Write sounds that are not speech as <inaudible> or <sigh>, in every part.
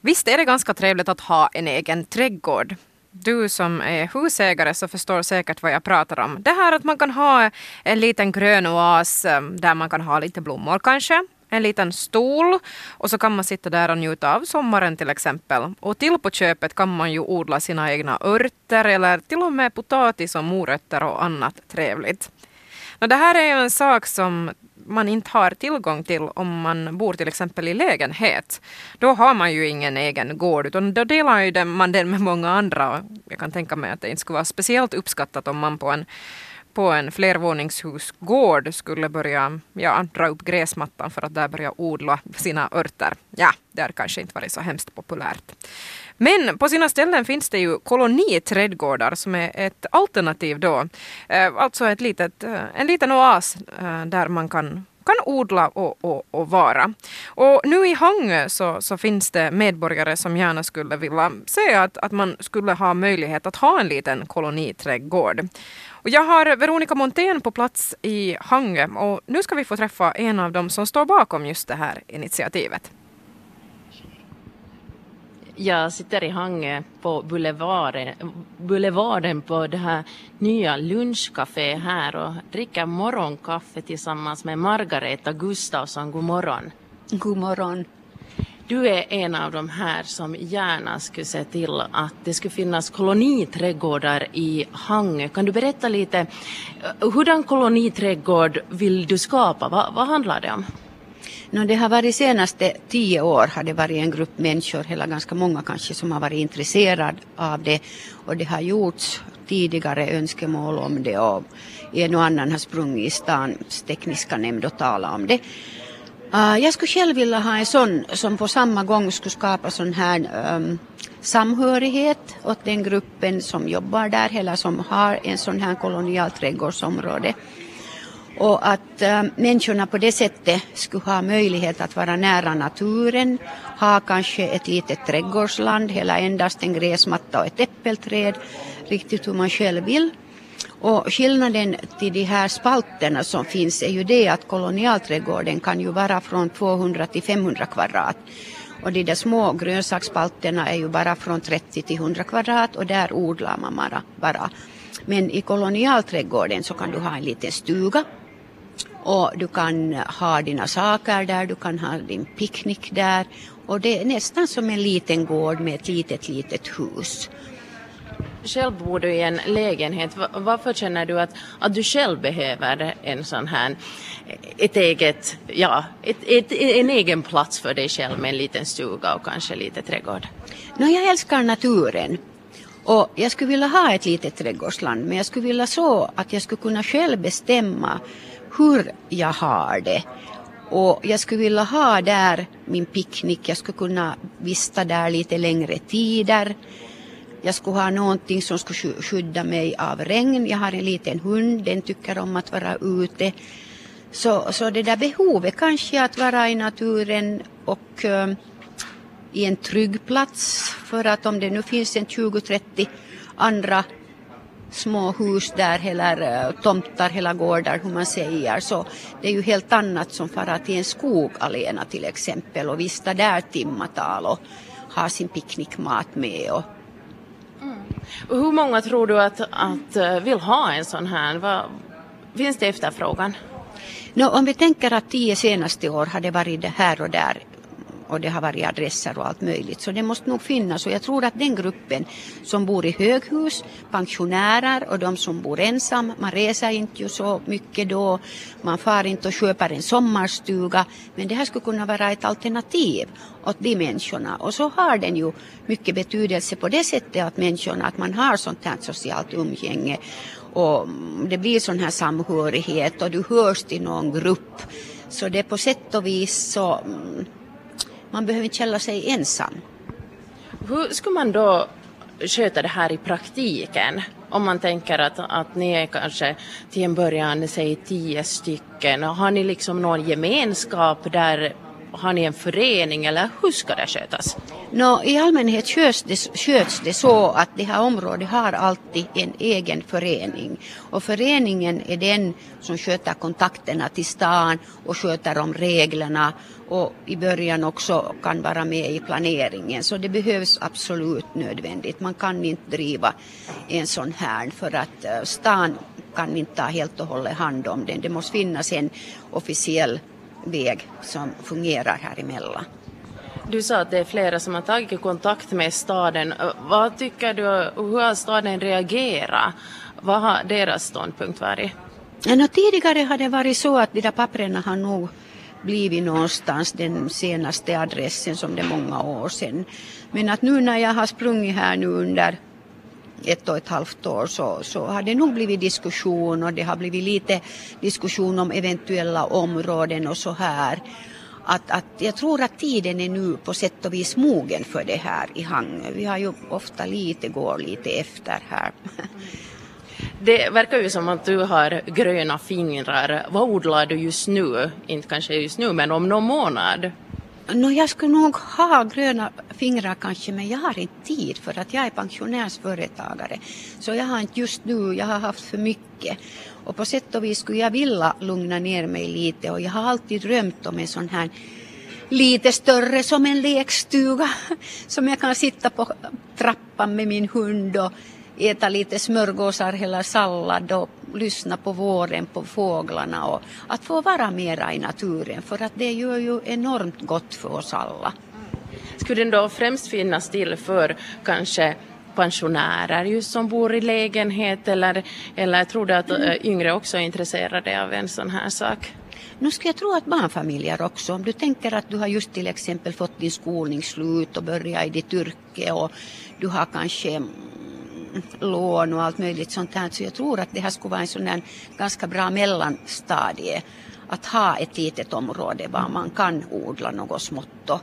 Visst är det ganska trevligt att ha en egen trädgård. Du som är husägare så förstår säkert vad jag pratar om. Det här att man kan ha en liten grön oas eh, där man kan ha lite blommor kanske. En liten stol och så kan man sitta där och njuta av sommaren till exempel. Och till på köpet kan man ju odla sina egna örter eller till och med potatis och morötter och annat trevligt. Det här är ju en sak som man inte har tillgång till om man bor till exempel i lägenhet. Då har man ju ingen egen gård utan då delar ju man den med många andra. Jag kan tänka mig att det inte skulle vara speciellt uppskattat om man på en på en flervåningshusgård skulle börja ja, dra upp gräsmattan för att där börja odla sina örter. Ja, det har kanske inte varit så hemskt populärt. Men på sina ställen finns det ju koloniträdgårdar som är ett alternativ då. Eh, alltså ett litet, eh, en liten oas eh, där man kan kan odla och, och, och, vara. Och nu i Hangö så, så, finns det medborgare som gärna skulle vilja se att, att man skulle ha möjlighet att ha en liten koloniträdgård. Och jag har Veronica Montén på plats i Hangö och nu ska vi få träffa en av dem som står bakom just det här initiativet. Jag sitter i Hangö på boulevarden, boulevarden på det här nya lunchcafé här och dricker morgonkaffe tillsammans med Margareta Gustafsson. God morgon. God morgon. Du är en av de här som gärna skulle se till att det skulle finnas koloniträdgårdar i Hangö. Kan du berätta lite, eh, hurdan koloniträdgård vill du skapa? Va, vad handlar det om? No, det har varit senaste tio år har det varit en grupp människor, hela ganska många kanske, som har varit intresserad av det. Och det har gjorts tidigare önskemål om det och en och annan har sprungit i stans tekniska nämnd och talat om det. Uh, jag skulle själv vilja ha en sån som på samma gång skulle skapa sån här um, samhörighet åt den gruppen som jobbar där eller som har en sån här kolonialträdgårdsområde. Och att äh, människorna på det sättet skulle ha möjlighet att vara nära naturen, ha kanske ett litet trädgårdsland eller endast en gräsmatta och ett äppelträd, riktigt hur man själv vill. Och skillnaden till de här spalterna som finns är ju det att kolonialträdgården kan ju vara från 200 till 500 kvadrat. Och de där små grönsaksspalterna är ju bara från 30 till 100 kvadrat och där odlar man bara. bara. Men i kolonialträdgården så kan du ha en liten stuga och du kan ha dina saker där, du kan ha din picknick där och det är nästan som en liten gård med ett litet, litet hus. Själv bor du i en lägenhet. Varför känner du att, att du själv behöver en sån här, ett eget, ja, ett, ett, en egen plats för dig själv med en liten stuga och kanske lite trädgård? No, jag älskar naturen. Och jag skulle vilja ha ett litet trädgårdsland men jag skulle vilja så att jag skulle kunna själv bestämma hur jag har det. Och jag skulle vilja ha där min picknick, jag skulle kunna vista där lite längre tider. Jag skulle ha någonting som skulle skydda mig av regn. Jag har en liten hund, den tycker om att vara ute. Så, så det där behovet kanske att vara i naturen och uh, i en trygg plats för att om det nu finns en 20-30 andra små hus där eller uh, tomtar, hela gårdar hur man säger så det är ju helt annat som fara till en skog alena till exempel och vista där timmatal och ha sin picknickmat med och och hur många tror du att, att eh, vill ha en sån här? Vad, finns det efterfrågan? No, om vi tänker att tio senaste år har det varit det här och där och det har varit adresser och allt möjligt. Så det måste nog finnas. Och jag tror att den gruppen som bor i höghus, pensionärer och de som bor ensam, man reser inte ju så mycket då, man far inte och köper en sommarstuga, men det här skulle kunna vara ett alternativ åt de människorna. Och så har den ju mycket betydelse på det sättet att människorna, att man har sånt här socialt umgänge. Och det blir sån här samhörighet och du hörs till någon grupp. Så det är på sätt och vis så mm, man behöver inte känna sig ensam. Hur skulle man då sköta det här i praktiken? Om man tänker att, att ni är kanske till en början, säg tio stycken, har ni liksom någon gemenskap där har ni en förening eller hur ska det skötas? No, I allmänhet sköts det, sköts det så att det här området har alltid en egen förening. Och föreningen är den som sköter kontakterna till stan och sköter om reglerna och i början också kan vara med i planeringen. Så det behövs absolut nödvändigt. Man kan inte driva en sån här för att eh, stan kan inte ta helt och hållet hand om den. Det måste finnas en officiell väg som fungerar här emellan. Du sa att det är flera som har tagit kontakt med staden. Eh, vad tycker du, hur har staden reagerat? Vad har deras ståndpunkt varit? Ja, tidigare har det varit så att de där papperna har nog blivit någonstans den senaste adressen som det är många år sedan. Men att nu när jag har sprungit här nu under ett och ett halvt år så, så har det nog blivit diskussion och det har blivit lite diskussion om eventuella områden och så här. Att, att jag tror att tiden är nu på sätt och vis mogen för det här i Hangö. Vi har ju ofta lite, går lite efter här. <laughs> Det verkar ju som att du har gröna fingrar. Vad odlar du just nu? Inte kanske just nu, men om någon månad? No, jag skulle nog ha gröna fingrar kanske, men jag har inte tid för att jag är pensionärsföretagare. Så jag har inte just nu, jag har haft för mycket. Och på sätt och vis skulle jag vilja lugna ner mig lite och jag har alltid drömt om en sån här lite större som en lekstuga <laughs> som jag kan sitta på trappan med min hund och äta lite smörgåsar eller sallad och lyssna på våren på fåglarna och att få vara mera i naturen för att det gör ju enormt gott för oss alla. Skulle den då främst finnas till för kanske pensionärer just som bor i lägenhet eller, eller tror du att mm. yngre också är intresserade av en sån här sak? Nu ska jag tro att barnfamiljer också, om du tänker att du har just till exempel fått din skolning slut och börjat i ditt yrke och du har kanske lån och allt möjligt sånt här. Så jag tror att det här skulle vara en sån där ganska bra mellanstadie. Att ha ett litet område var man kan odla något smått och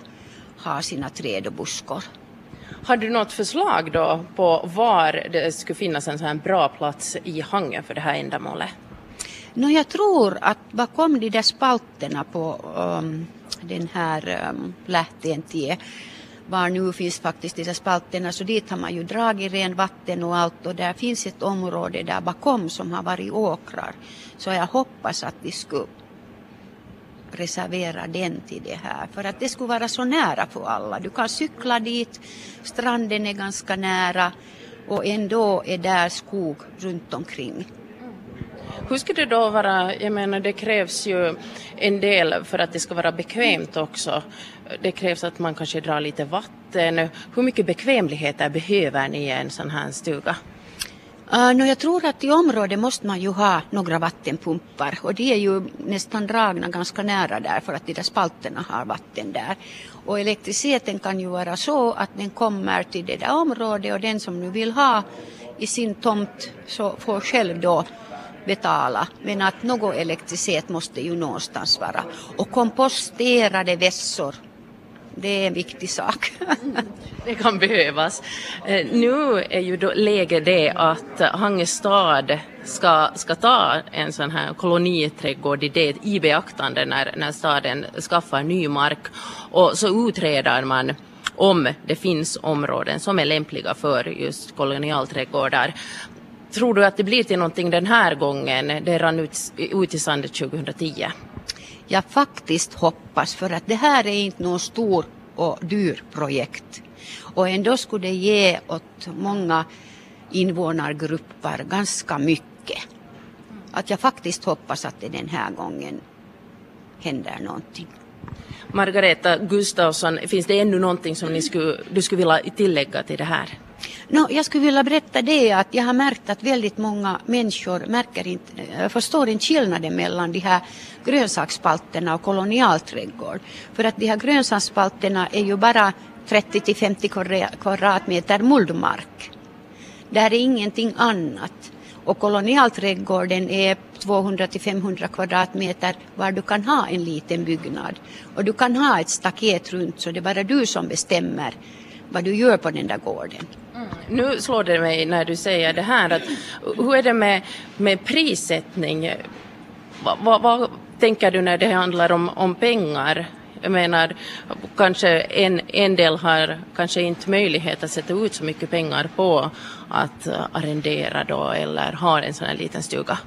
ha sina träd och buskar. Har du något förslag då på var det skulle finnas en sån här bra plats i Hangö för det här ändamålet? No, jag tror att bakom de där spalterna på um, den här um, lähteen var nu finns faktiskt dessa spalterna så dit har man ju dragit ren vatten och allt och där finns ett område där bakom som har varit åkrar. Så jag hoppas att de skulle reservera den till det här för att det skulle vara så nära för alla. Du kan cykla dit, stranden är ganska nära och ändå är där skog runt omkring. Hur skulle det då vara, jag menar det krävs ju en del för att det ska vara bekvämt också. Det krävs att man kanske drar lite vatten. Hur mycket bekvämligheter behöver ni i en sån här stuga? Ah, uh, no, jag tror att i området måste man ju ha några vattenpumpar och de är ju nästan dragna ganska nära där för att de där spalterna har vatten där. Och elektriciteten kan ju vara så att den kommer till det där området och den som nu vill ha i sin tomt så får själv då betala. Men att någon elektricitet måste ju någonstans vara. Och komposterade vässor, det är en viktig sak. <laughs> det kan behövas. Eh, nu är ju då läget det att Hangö stad ska, ska ta en sån här koloniträdgård i, det, i beaktande när, när staden skaffar ny mark och så utreder man om det finns områden som är lämpliga för just kolonialträdgårdar. Tror du att det blir till någonting den här gången? Det rann ut, ut i sandet 2010. Jag faktiskt hoppas för att det här är inte någon stor och dyr projekt. Och ändå skulle det ge åt många invånargrupper ganska mycket. Att jag faktiskt hoppas att det den här gången händer någonting. Margareta Gustafsson, finns det ännu någonting som ni skulle, du skulle vilja tillägga till det här? No, jag skulle vilja berätta det att jag har märkt att väldigt många människor märker inte, eh, förstår inte skillnaden mellan de här grönsaksspalterna och kolonialträdgård. För att de här grönsaksspalterna är ju bara 30 till 50 kvadratmeter muldmark. Där är ingenting annat. Och kolonialträdgården är 200 till 500 kvadratmeter var du kan ha en liten byggnad. Och du kan ha ett staket runt så det är bara du som bestämmer vad du gör på den där gården. Nu slår det mig när du säger det här att hur är det med, med prissättning? Vad, va, vad tänker du när det handlar om, om pengar? Jag menar, kanske en, en del har kanske inte möjlighet att sätta ut så mycket pengar på att arrendera då eller ha en sån här liten stuga.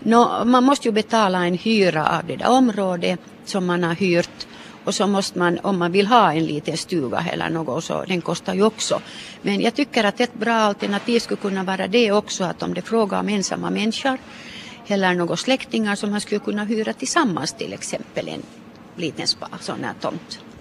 No, man måste ju betala en hyra av det där området som man har hyrt och så måste man, om man vill ha en liten stuga eller något, så den kostar ju också. Men jag tycker att ett bra alternativ skulle kunna vara det också att om det är fråga om ensamma människor eller några släktingar som man skulle kunna hyra tillsammans till exempel en liten spa, sån här tomt.